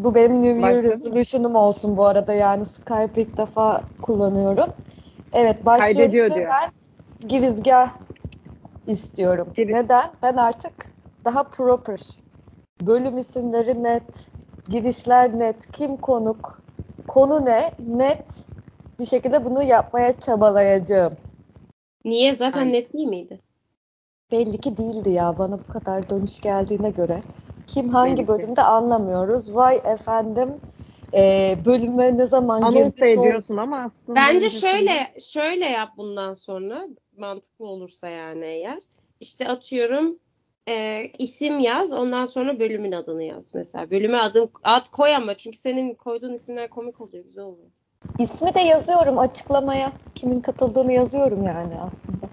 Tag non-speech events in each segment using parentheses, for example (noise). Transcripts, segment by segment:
Bu benim New Year resolution'um olsun bu arada yani Skype ilk defa kullanıyorum. Evet başlıyoruz Kaydediyor ve diyor. ben girizgah istiyorum. Giriz- Neden? Ben artık daha proper. Bölüm isimleri net, girişler net, kim konuk, konu ne net bir şekilde bunu yapmaya çabalayacağım. Niye? Zaten Aynen. net değil miydi? Belli ki değildi ya bana bu kadar dönüş geldiğine göre. Kim hangi bölümde anlamıyoruz. Vay efendim e, bölüme ne zaman Anons ediyorsun ama aslında Bence şöyle şöyle yap bundan sonra mantıklı olursa yani eğer. İşte atıyorum e, isim yaz ondan sonra bölümün adını yaz mesela. Bölüme adım ad koy ama çünkü senin koyduğun isimler komik oluyor güzel oluyor. İsmi de yazıyorum açıklamaya. Kimin katıldığını yazıyorum yani aslında.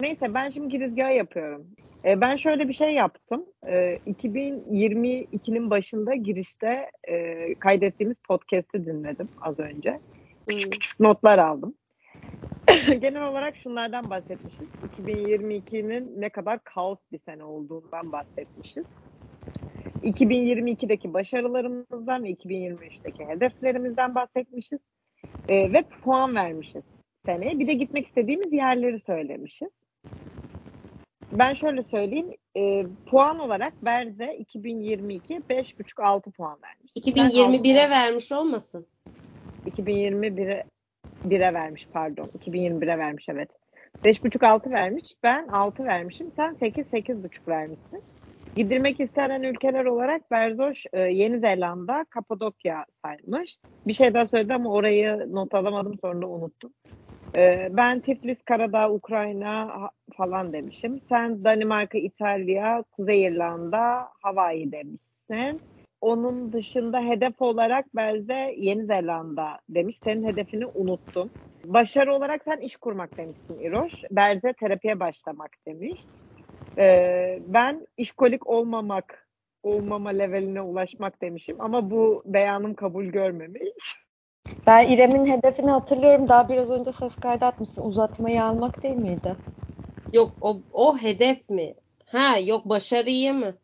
Neyse ben şimdi girizgah yapıyorum. E, ben şöyle bir şey yaptım. E, 2022'nin başında girişte e, kaydettiğimiz podcast'i dinledim az önce. Hmm. Notlar aldım. (coughs) Genel olarak şunlardan bahsetmişiz. 2022'nin ne kadar kaos bir sene olduğundan bahsetmişiz. 2022'deki başarılarımızdan ve 2023'teki hedeflerimizden bahsetmişiz. E, ve puan vermişiz seneye. Bir de gitmek istediğimiz yerleri söylemişiz. Ben şöyle söyleyeyim. e, puan olarak Berze 2022 5.5-6 puan vermiş. Ben 2021'e vermiş olmasın. 2021'e 1'e vermiş pardon. 2021'e vermiş evet. 5.5-6 vermiş. Ben 6 vermişim. Sen 8-8.5 vermişsin. Gidirmek istenen ülkeler olarak Berzoş e, Yeni Zelanda, Kapadokya saymış. Bir şey daha söyledi ama orayı not alamadım sonra unuttum. E, ben Tiflis, Karadağ, Ukrayna falan demişim. Sen Danimarka, İtalya, Kuzey İrlanda, Hawaii demişsin. Onun dışında hedef olarak Berze Yeni Zelanda demiş. Senin hedefini unuttum. Başarı olarak sen iş kurmak demişsin İroş. Berze terapiye başlamak demiş. Ee, ben işkolik olmamak, olmama leveline ulaşmak demişim. Ama bu beyanım kabul görmemiş. Ben İrem'in hedefini hatırlıyorum. Daha biraz önce ses kaydı atmışsın. Uzatmayı almak değil miydi? Yok o, o hedef mi? Ha yok başarıyı mı?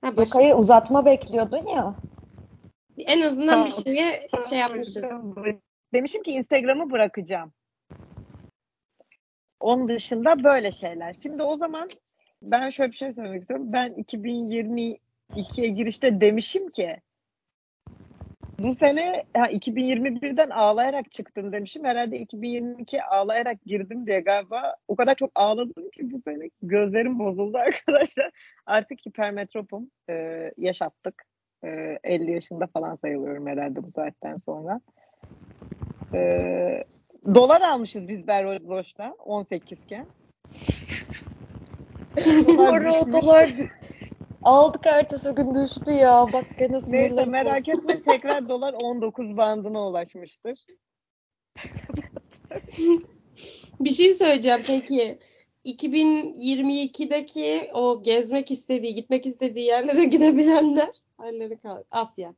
Ha, Yok başarı- hayır uzatma bekliyordun ya. En azından bir şeye (laughs) şey yapmışız. Demişim ki Instagram'ı bırakacağım. Onun dışında böyle şeyler. Şimdi o zaman ben şöyle bir şey söylemek istiyorum. Ben 2022'ye girişte demişim ki bu sene ha, 2021'den ağlayarak çıktım demişim. Herhalde 2022'ye ağlayarak girdim diye galiba o kadar çok ağladım ki bu sene gözlerim bozuldu (laughs) arkadaşlar. Artık hipermetropum. Ee, yaşattık. Ee, 50 yaşında falan sayılıyorum herhalde bu saatten sonra. Ee, dolar almışız biz Berroş'la 18 iken. Düşmüş. dolar aldık ertesi gün düştü ya. Bak gene Neyse merak etme tekrar dolar 19 bandına ulaşmıştır. Bir şey söyleyeceğim peki. 2022'deki o gezmek istediği, gitmek istediği yerlere (laughs) gidebilenler halleri kal. Asya.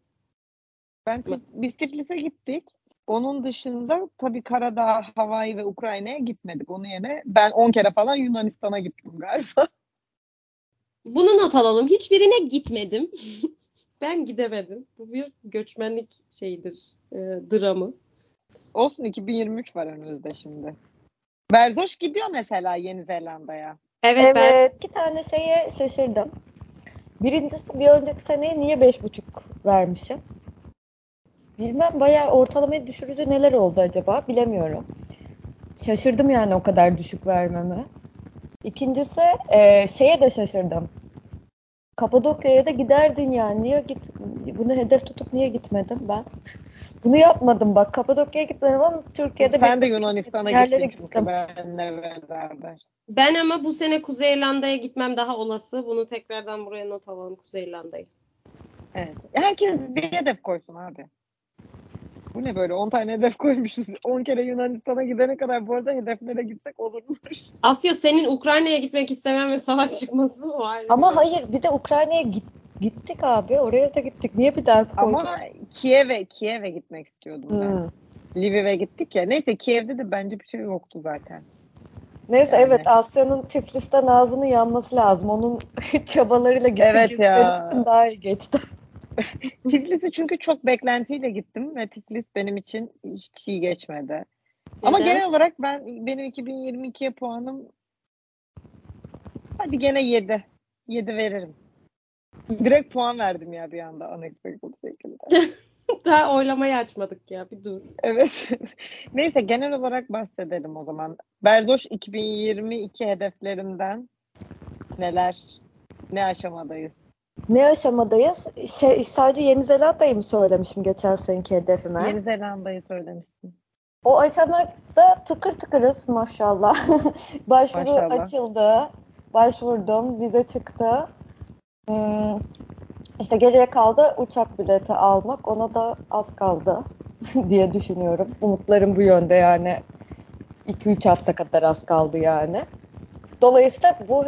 Ben biz Tiflis'e gittik. Onun dışında tabii Karadağ, Hawaii ve Ukrayna'ya gitmedik. Onun yerine ben 10 kere falan Yunanistan'a gittim galiba. Bunu not alalım. Hiçbirine gitmedim. (laughs) ben gidemedim. Bu bir göçmenlik şeyidir, e, dramı. Olsun 2023 var önümüzde şimdi. Berzoş gidiyor mesela Yeni Zelanda'ya. Evet, ben Evet, iki tane şeye şaşırdım. Birincisi bir önceki seneye niye beş buçuk vermişim? Bilmem bayağı ortalamayı düşürücü neler oldu acaba bilemiyorum. Şaşırdım yani o kadar düşük vermeme. İkincisi e, şeye de şaşırdım. Kapadokya'ya da giderdin yani. Niye git bunu hedef tutup niye gitmedim ben? Bunu yapmadım bak. Kapadokya'ya gitmedim ama Türkiye'de Sen de Yunanistan'a gittin çünkü gittim. benle beraber. ben ama bu sene Kuzey İrlanda'ya gitmem daha olası. Bunu tekrardan buraya not alalım Kuzey İrlanda'yı. Evet. Herkes bir hedef koysun abi. Bu ne böyle 10 tane hedef koymuşuz. 10 kere Yunanistan'a gidene kadar bu arada hedeflere gitsek olurmuş. Asya senin Ukrayna'ya gitmek istemen ve savaş çıkması var? Ama hayır bir de Ukrayna'ya git, gittik abi. Oraya da gittik. Niye bir daha koyduk? Ama Kiev'e Kiev'e gitmek istiyordum ben. Hmm. Lviv'e gittik ya. Neyse Kiev'de de bence bir şey yoktu zaten. Neyse Yani. evet Asya'nın Tiflis'ten ağzının yanması lazım. Onun (laughs) çabalarıyla gitti. Evet ya. benim için daha iyi geçti. (laughs) Tiflis'i çünkü çok beklentiyle gittim ve Tiflis benim için hiç iyi geçmedi. Ama Neden? genel olarak ben benim 2022'ye puanım hadi gene 7. 7 veririm. Direkt puan verdim ya bir anda unexpected şekilde. (laughs) Daha oylamayı açmadık ya bir dur. Evet. (laughs) Neyse genel olarak bahsedelim o zaman. Berdoş 2022 hedeflerinden neler, ne aşamadayız? Ne aşamadayız? Şey, sadece Yeni Zelanda'yı mı söylemişim geçen seneki hedefime? Yeni Zelanda'yı söylemiştin. O aşamada tıkır tıkırız maşallah. (laughs) Başvuru Maşallah. açıldı. Başvurdum. Vize çıktı. Hmm, işte geriye kaldı uçak bileti almak. Ona da az kaldı (laughs) diye düşünüyorum. Umutlarım bu yönde yani. 2-3 hafta kadar az kaldı yani. Dolayısıyla bu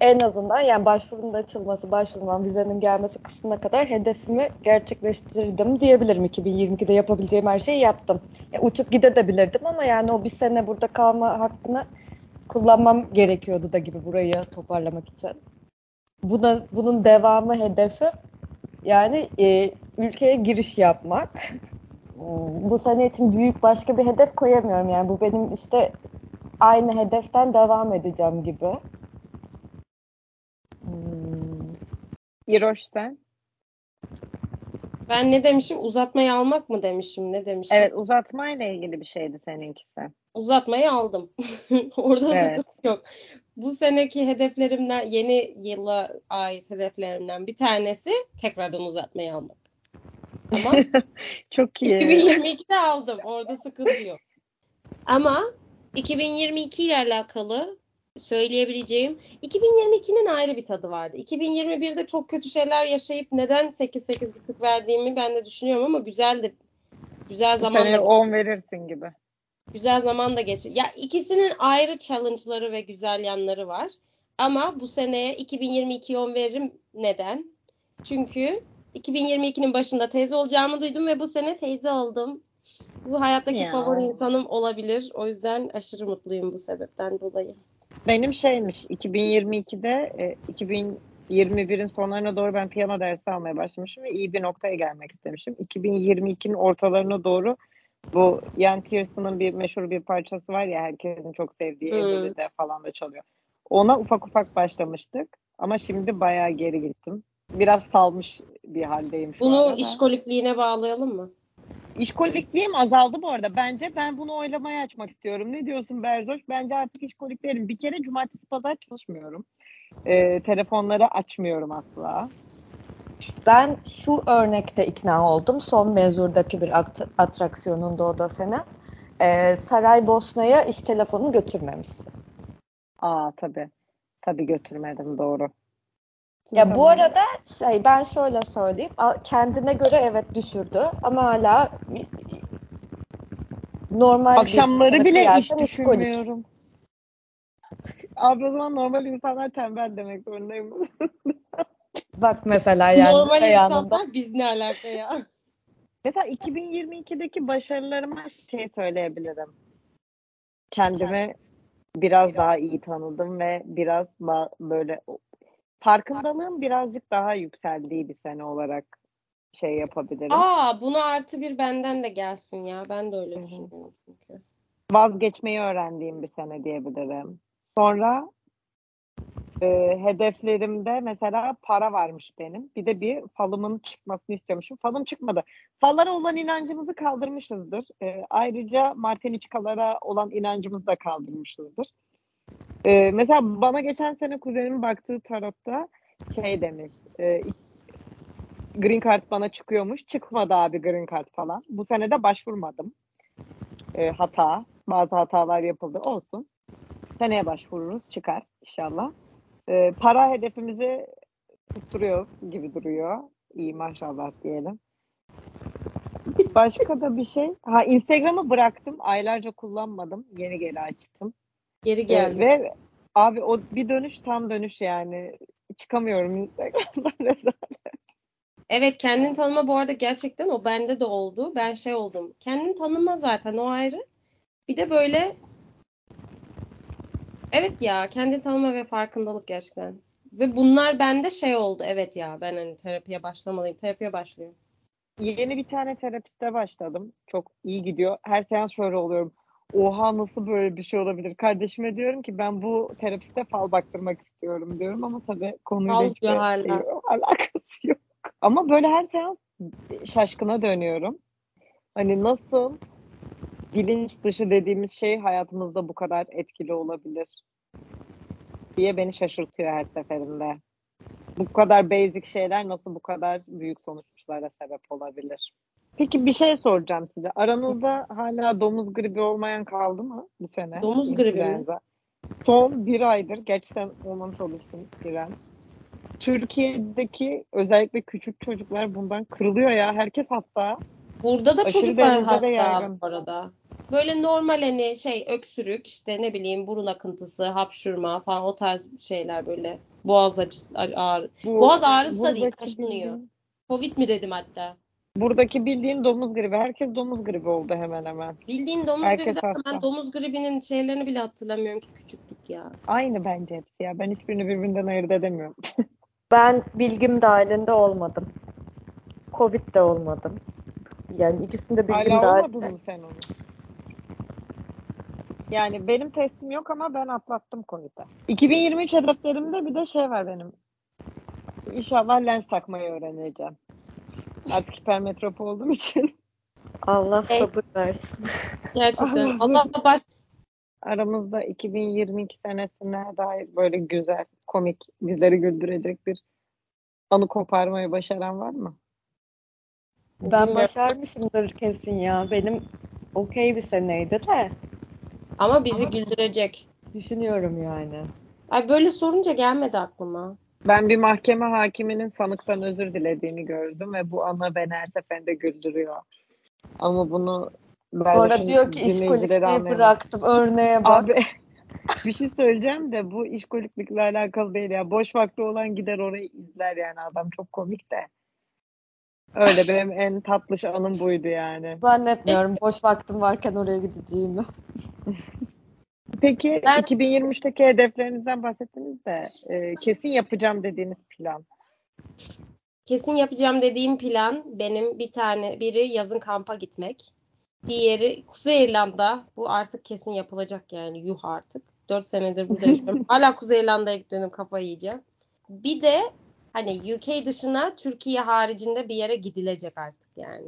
en azından yani başvurunun açılması, başvurmam, vizenin gelmesi kısmına kadar hedefimi gerçekleştirdim diyebilirim. 2022'de yapabileceğim her şeyi yaptım. Ya, uçup gidebilirdim ama yani o bir sene burada kalma hakkını kullanmam gerekiyordu da gibi burayı toparlamak için. Buna, bunun devamı hedefi yani e, ülkeye giriş yapmak. Bu sene için büyük başka bir hedef koyamıyorum yani bu benim işte aynı hedeften devam edeceğim gibi. İroş sen? Ben ne demişim? Uzatmayı almak mı demişim? Ne demişim? Evet uzatmayla ilgili bir şeydi seninkisi. Uzatmayı aldım. (laughs) Orada Evet. yok. Bu seneki hedeflerimden, yeni yıla ait hedeflerimden bir tanesi tekrardan uzatmayı almak. Ama (laughs) Çok iyi. 2022'de aldım. Orada sıkıntı yok. Ama 2022 ile alakalı söyleyebileceğim 2022'nin ayrı bir tadı vardı. 2021'de çok kötü şeyler yaşayıp neden 8 8,5 verdiğimi ben de düşünüyorum ama güzeldi. Güzel zaman da 10 verirsin gibi. güzel zaman da geçti. Ya ikisinin ayrı challenge'ları ve güzel yanları var. Ama bu seneye 2022'yi 10 veririm. Neden? Çünkü 2022'nin başında teyze olacağımı duydum ve bu sene teyze oldum. Bu hayattaki Ya. favori insanım olabilir. O yüzden aşırı mutluyum bu sebepten dolayı. Benim şeymiş 2022'de e, 2021'in sonlarına doğru ben piyano dersi almaya başlamışım ve iyi bir noktaya gelmek istemişim. 2022'nin ortalarına doğru bu Ian Tiersen'ın bir meşhur bir parçası var ya herkesin çok sevdiği Hmm. Evolu'de falan da çalıyor. Ona ufak ufak başlamıştık ama şimdi bayağı geri gittim. Biraz salmış bir haldeyim şu Bunu arada. işkolikliğine bağlayalım mı? İşkolikliğim azaldı bu arada. Bence ben bunu oylamaya açmak istiyorum. Ne diyorsun Berzoş? Bence artık işkolik değilim. Bir kere cumartesi pazar çalışmıyorum. Ee, telefonları açmıyorum asla. Ben şu örnekte ikna oldum. Son mezurdaki bir atraksiyonunda o da sene. Ee, Saraybosna'ya iş telefonunu götürmemişsin. Aa tabii. Tabii götürmedim doğru. Ya bu arada şey ben şöyle söyleyeyim. Kendine göre evet düşürdü ama hala normal Akşamları bile iş düşünmüyorum. Abi o zaman normal insanlar tembel demek zorundayım. (laughs) Bak mesela yani Normal insanlar biz ne alaka ya? (laughs) Mesela 2022'deki başarılarıma şey söyleyebilirim. Kendimi biraz daha iyi tanıdım ve biraz ba- böyle farkındalığım birazcık daha yükseldiği bir sene olarak şey yapabilirim. Aa buna artı bir benden de gelsin ya. Ben de öyle düşünüyorum çünkü. Vazgeçmeyi öğrendiğim bir sene diyebilirim. Sonra e, hedeflerimde mesela para varmış benim. Bir de bir falımın çıkmasını istiyormuşum. Falım çıkmadı. Fallara olan inancımızı kaldırmışızdır. E, ayrıca Marteniçkalara olan inancımızı da kaldırmışızdır. E, mesela bana geçen sene kuzenimin baktığı tarotta şey demiş. E, green card bana çıkıyormuş. Çıkmadı abi green card falan. Bu sene de başvurmadım. E, hata. Bazı hatalar yapıldı. Olsun. Seneye başvururuz. Çıkar inşallah. E, para hedefimizi tutturuyoruz gibi duruyor. İyi maşallah diyelim. Başka da bir şey. Ha Instagram'ı bıraktım. Aylarca kullanmadım. Yeni geri açtım. Geri E, geldi. ve abi o bir dönüş tam dönüş yani. Çıkamıyorum Instagram'dan (laughs) rezalet. Evet kendini tanıma bu arada gerçekten o bende de oldu. Ben şey oldum. Kendini tanıma zaten o ayrı. Bir de böyle Evet ya kendini tanıma ve farkındalık gerçekten. Ve bunlar bende şey oldu. Evet ya ben hani terapiye başlamalıyım. Terapiye başlıyorum. Yeni bir tane terapiste başladım. Çok iyi gidiyor. Her seans şöyle oluyorum. Oha nasıl böyle bir şey olabilir? Kardeşime diyorum ki ben bu terapiste fal baktırmak istiyorum diyorum ama tabii konuyla Fal hiçbir hala. şey yok, alakası yok. Ama böyle her seans şaşkına dönüyorum. Hani nasıl bilinç dışı dediğimiz şey hayatımızda bu kadar etkili olabilir diye beni şaşırtıyor her seferinde. Bu kadar basic şeyler nasıl bu kadar büyük sonuçlara sebep olabilir? Peki bir şey soracağım size. Aranızda hala domuz gribi olmayan kaldı mı bu sene? Domuz gribi mi? Son bir aydır, geç sen olmamış olursun İrem. Türkiye'deki özellikle küçük çocuklar bundan kırılıyor ya. Herkes hasta. Burada da Aşırı çocuklar hasta yaygın. bu arada. Böyle normal hani şey öksürük işte ne bileyim burun akıntısı, hapşurma falan o tarz şeyler böyle. Boğaz acısı, ağrı. Bu, Boğaz ağrısı da değil, kaşınıyor. bildiğin- Covid mi dedim hatta. Buradaki bildiğin domuz gribi. Herkes domuz gribi oldu hemen hemen. Bildiğin domuz Herkes gribi ben domuz gribinin şeylerini bile hatırlamıyorum ki küçüklük ya. Aynı bence hepsi ya. Ben hiçbirini birbirinden ayırt edemiyorum. (laughs) Ben bilgim dahilinde olmadım. Covid de olmadım. Yani ikisinde bilgim Hala dahilinde. olmadın mı sen onu? Yani benim testim yok ama ben atlattım Covid'i. 2023 hedeflerimde bir de şey var benim. İnşallah lens takmayı öğreneceğim. Artık hipermetrop olduğum için Allah sabır versin. Gerçekten. Allah baş aramızda 2022 senesine dair böyle güzel, komik, bizleri güldürecek bir anı koparmayı başaran var mı? Ben başarmışımdır kesin ya. Benim okey bir seneydi de ama bizi güldürecek. düşünüyorum yani. Ay böyle sorunca gelmedi aklıma. Ben bir mahkeme hakiminin sanıktan özür dilediğini gördüm ve bu ana beni her seferinde güldürüyor. Ama bunu Sonra diyor ki işkolikliği bıraktım örneğe bak. Abi (laughs) bir şey söyleyeceğim de bu işkoliklikle alakalı değil ya. Boş vakti olan gider orayı izler yani adam çok komik de. Öyle benim en tatlış anım buydu yani. Zannetmiyorum boş vaktim varken oraya gideceğimi. (laughs) Peki Ben- 2023'teki hedeflerinizden bahsettiniz de e, kesin yapacağım dediğiniz plan. Kesin yapacağım dediğim plan benim bir tane biri yazın kampa gitmek. Diğeri Kuzey İrlanda. Bu artık kesin yapılacak yani yuh artık. 4 senedir burada (laughs) yaşıyorum. Hala Kuzey İrlanda'ya gitmedim kafayı yiyeceğim. Bir de hani UK dışına Türkiye haricinde bir yere gidilecek artık yani.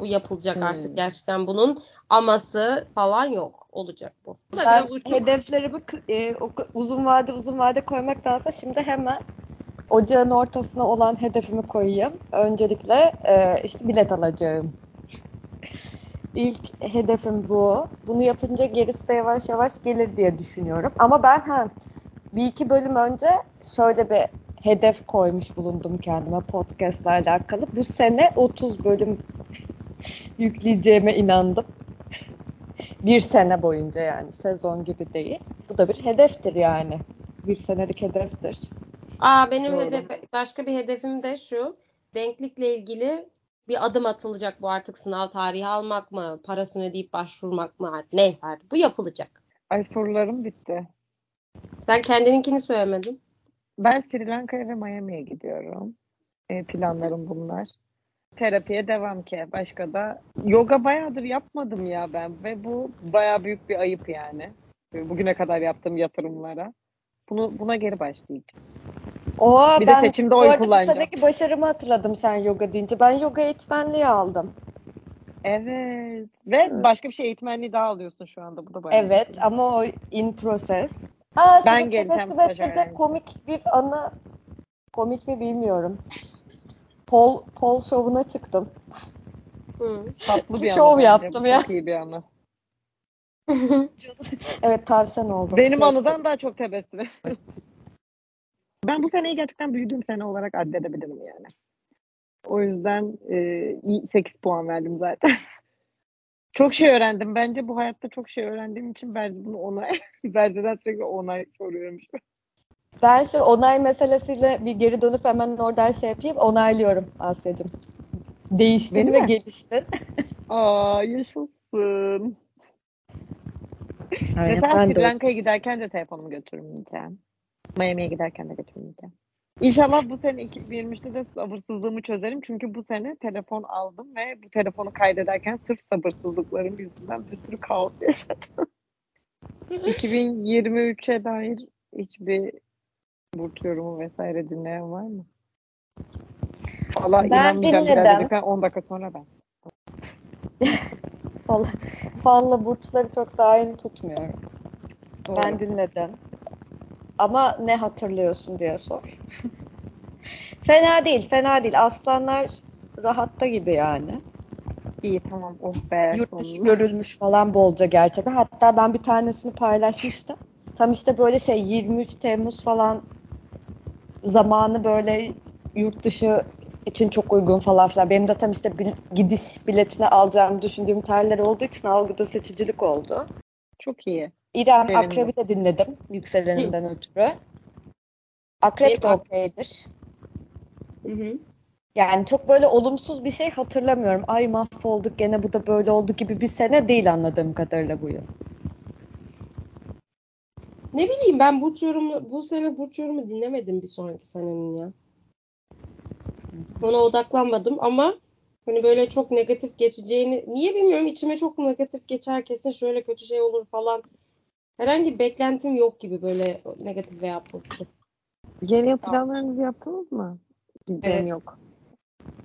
Bu yapılacak Hmm. artık gerçekten bunun aması falan yok. Olacak bu. Bu da Ben uçuk. e, uzun vade uzun vade koymaktansa şimdi hemen ocağın ortasına olan hedefimi koyayım. Öncelikle e, işte bilet alacağım. İlk hedefim bu. Bunu yapınca gerisi de yavaş yavaş gelir diye düşünüyorum. Ama ben ha, bir iki bölüm önce şöyle bir hedef koymuş bulundum kendime podcast'la alakalı. Bu sene 30 bölüm yükleyeceğime inandım. Bir sene boyunca yani sezon gibi değil. Bu da bir hedeftir yani. Bir senelik hedeftir. Aa benim Doğru. hedef başka bir hedefim de şu. Denklikle ilgili bir adım atılacak bu artık sınav tarihi almak mı, parasını ödeyip başvurmak mı artık neyse artık bu yapılacak. Ay sorularım bitti. Sen kendininkini söylemedin. Ben Sri Lanka'ya ve Miami'ye gidiyorum. E, planlarım bunlar. Terapiye devam ki. Başka da yoga bayağıdır yapmadım ya ben ve bu bayağı büyük bir ayıp yani. Bugüne kadar yaptığım yatırımlara. Bunu buna geri başlayacağım. Oo, Bir de ben seçimde bu oy arada bu kullanacağım. seneki başarımı hatırladım sen yoga deyince. Ben yoga eğitmenliği aldım. Evet. Ve başka bir şey eğitmenliği daha alıyorsun şu anda. Bu da bayağı Evet iyi. ama o in process. Aa, Ben geleceğim komik bir anı komik mi bilmiyorum. Pol, pol şovuna çıktım. Hı. Tatlı bir Bir şov yaptım ya. Çok iyi bir anı. (laughs) Evet tavşan oldum. Benim anıdan daha çok tebessüm. (laughs) Ben bu seneyi gerçekten büyüdüğüm sene olarak addedebilirim yani. O yüzden e, 8 puan verdim zaten. (laughs) çok şey öğrendim. Bence bu hayatta çok şey öğrendiğim için Berdi bunu onay. Berdi'den sürekli onay soruyormuş. Ben şu onay meselesiyle bir geri dönüp hemen oradan şey yapayım. Onaylıyorum Asya'cığım. Değiştin Beni ve mi? geliştin. Aa yaşasın. Aynen, Mesela Sri Lanka'ya giderken de telefonumu götürmeyeceğim. Miami'ye giderken de götürmeyeceğim. İnşallah bu sene 2023'te de sabırsızlığımı çözerim. Çünkü bu sene telefon aldım ve bu telefonu kaydederken sırf sabırsızlıklarım yüzünden bir sürü kaos yaşadım. (laughs) 2023'e dair hiçbir burç yorumu vesaire dinleyen var mı? Valla Ben inanmayacağım dinledim. biraz dedikten 10 dakika sonra ben. (laughs) Falla, falla burçları çok daim tutmuyorum. Doğru. Ben dinledim. Ama ne hatırlıyorsun diye sor. (laughs) fena değil, fena değil. Aslanlar rahatta gibi yani. İyi tamam oh be. Yurt dışı sonunda. görülmüş falan bolca gerçekten. Hatta ben bir tanesini paylaşmıştım. Tam işte böyle şey 23 Temmuz falan zamanı böyle yurt dışı için çok uygun falan filan. Benim de tam işte bil- gidiş biletini alacağımı düşündüğüm tarihler olduğu için algıda seçicilik oldu. Çok iyi. İrem Sevindim. Akrep'i de dinledim yükseleninden ötürü. Akrep de Benim ak- okeydir. Hı hı. Yani çok böyle olumsuz bir şey hatırlamıyorum. Ay mahvolduk gene bu da böyle oldu gibi bir sene değil anladığım kadarıyla bu yıl. Ne bileyim ben burç yorumu bu sene burç yorumu dinlemedim bir sonraki senenin ya. Ona odaklanmadım ama hani böyle çok negatif geçeceğini niye bilmiyorum içime çok negatif geçer kesin şöyle kötü şey olur falan. Herhangi bir beklentim yok gibi böyle negatif veya pozitif. Yeni planlarınızı yaptınız mı? Benim Evet. yok.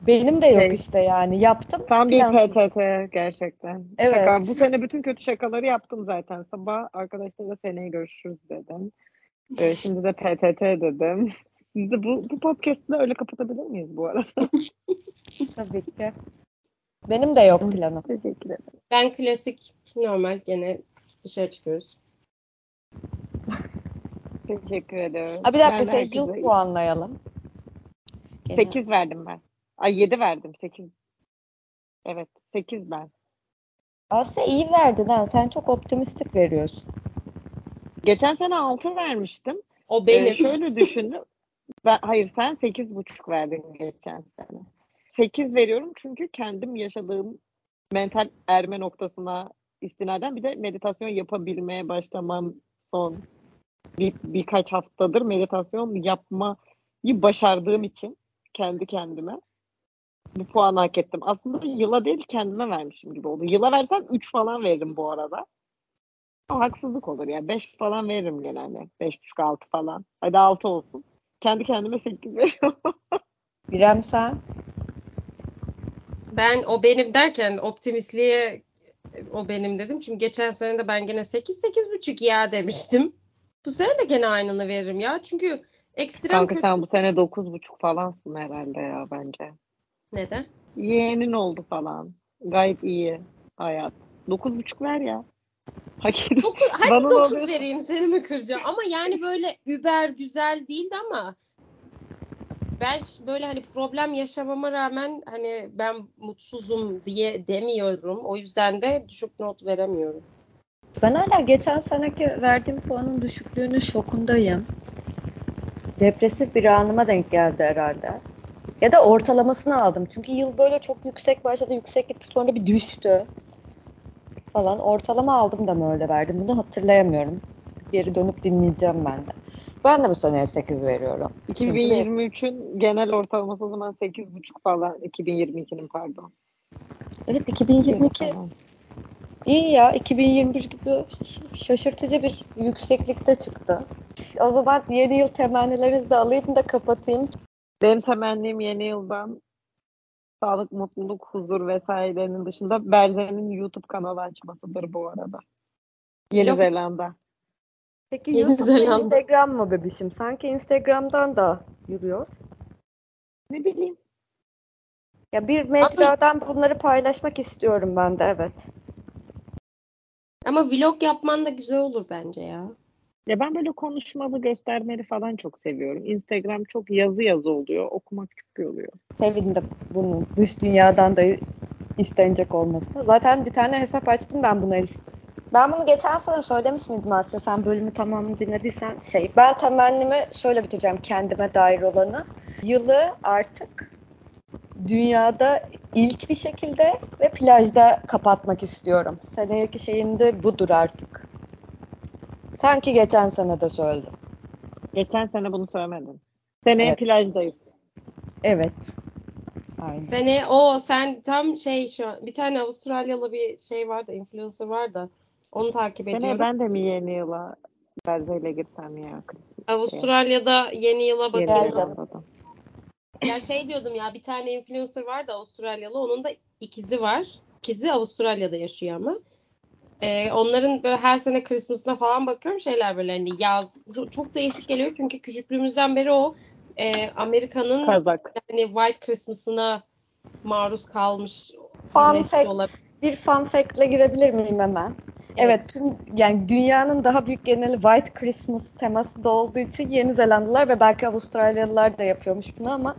Benim de yok Şey, işte yani yaptım. Tam bir. PTT gerçekten. Evet. Şaka. Bu sene bütün kötü şakaları yaptım zaten. Sabah arkadaşlarla seneye görüşürüz dedim. Ee, şimdi de PTT dedim. Siz de bu, bu podcast'ı da öyle kapatabilir miyiz bu arada? (laughs) Tabii ki. Benim de yok planım. Teşekkür ederim. Ben klasik normal gene dışarı çıkıyoruz. Teşekkür ederim. Ha bir dakika Ben şey yıl puanlayalım. Gene- 8 verdim ben. Ay 7 verdim. 8. Evet. 8 ben. Aslında iyi verdin ha. Sen çok optimistik veriyorsun. Geçen sene 6 vermiştim. O benim. Ee, şöyle düşündüm. Ben, hayır sen 8,5 verdin geçen sene. 8 veriyorum çünkü kendim yaşadığım mental erme noktasına istinaden bir de meditasyon yapabilmeye başlamam son bir, birkaç haftadır meditasyon yapmayı başardığım için kendi kendime bu puanı hak ettim. Aslında yıla değil kendime vermişim gibi oldu. Yıla versem 3 falan veririm bu arada. Ama haksızlık olur ya. 5 falan veririm genelde. 5,5-6 falan. Hadi 6 olsun. Kendi kendime 8 veriyorum. (laughs) İrem sen? Ben o benim derken optimistliğe o benim dedim. Çünkü geçen sene de ben gene 8 8,5 ya demiştim. Bu sene de gene aynını veririm ya. Çünkü ekstrem Kanka kötü. sen bu sene 9,5 falansın herhalde ya bence. Neden? Yeğenin oldu falan. Gayet iyi hayat. 9,5 ver ya. Hak ediyorsun. Dokuz, hadi Bana 9 oluyor? vereyim seni mi kıracağım? Ama yani böyle über güzel değildi ama ben böyle hani problem yaşamama rağmen hani ben mutsuzum diye demiyorum. O yüzden de düşük not veremiyorum. Ben hala geçen seneki verdiğim puanın düşüklüğünün şokundayım. Depresif bir anıma denk geldi herhalde. Ya da ortalamasını aldım. Çünkü yıl böyle çok yüksek başladı, yüksek gitti sonra bir düştü. Falan. Ortalama aldım da mı öyle verdim? Bunu hatırlayamıyorum. Geri dönüp dinleyeceğim ben de. Ben de bu seneye 8 veriyorum. Çünkü 2023'ün genel ortalaması o zaman 8,5 falan. 2022'nin pardon. Evet 2022 Tamam. iyi ya. 2021 gibi şaşırtıcı bir yükseklikte çıktı. O zaman yeni yıl temennilerinizi de alayım da kapatayım. Benim temennim yeni yıldan sağlık, mutluluk, huzur vesairenin dışında Berze'nin YouTube kanalı açmasıdır bu arada. Yeni Yok. Zelanda. Peki Yeni YouTube Zelanda. Instagram mı bebişim? Sanki Instagram'dan da yürüyor. Ne bileyim. Ya bir mecradan bunları paylaşmak istiyorum ben de evet. Ama vlog yapman da güzel olur bence ya. Ya ben böyle konuşmalı, göstermeli falan çok seviyorum. Instagram çok yazı yazı oluyor. Okumak çok iyi oluyor. Sevindim bunun dış dünyadan da istenecek olması. Zaten bir tane hesap açtım ben buna. Ben bunu geçen sene söylemiş miydim aslında sen bölümü tamamını dinlediysen şey ben temennimi şöyle bitireceğim kendime dair olanı. Yılı artık dünyada ilk bir şekilde ve plajda kapatmak istiyorum. Seneki şeyim de budur artık. Sanki geçen sene de söyledim. Geçen sene bunu söylemedin. Seneye Evet. plajdayız. Evet. Aynen. Seni o sen tam şey şu an bir tane Avustralyalı bir şey vardı, influencer vardı. Onu takip Seneye ediyorum. ben de mi yeni yıla Berze'yle girsem ya? Avustralya'da yeni yıla Yeni bakıyorum. Ya şey diyordum ya bir tane influencer vardı Avustralyalı. Onun da ikizi var. İkizi Avustralya'da yaşıyor ama. Ee, onların böyle her sene Christmas'ına falan bakıyorum şeyler böyle hani yaz çok değişik geliyor çünkü küçüklüğümüzden beri o e, Amerika'nın Kazak. hani White Christmas'ına maruz kalmış Fun bir nesil fact. olarak. Bir fun fact'le girebilir miyim hemen? Evet, tüm yani dünyanın daha büyük geneli White Christmas teması da olduğu için Yeni Zelandalılar ve belki Avustralyalılar da yapıyormuş bunu ama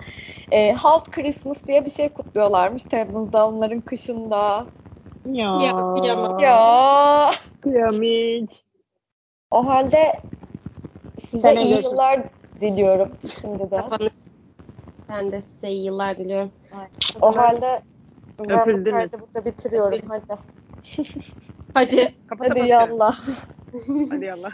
e, Half Christmas diye bir şey kutluyorlarmış Temmuz'da onların kışında. Ya. Ya, kıyamam. Ya Kıyamış. o halde size Seneye iyi görüşürüz. yıllar diliyorum şimdi de. Ben de size iyi yıllar diliyorum. O halde ben bu kaydı burada bitiriyorum. Hadi. Hadi. Kapat Hadi kapat. yallah. Hadi yallah.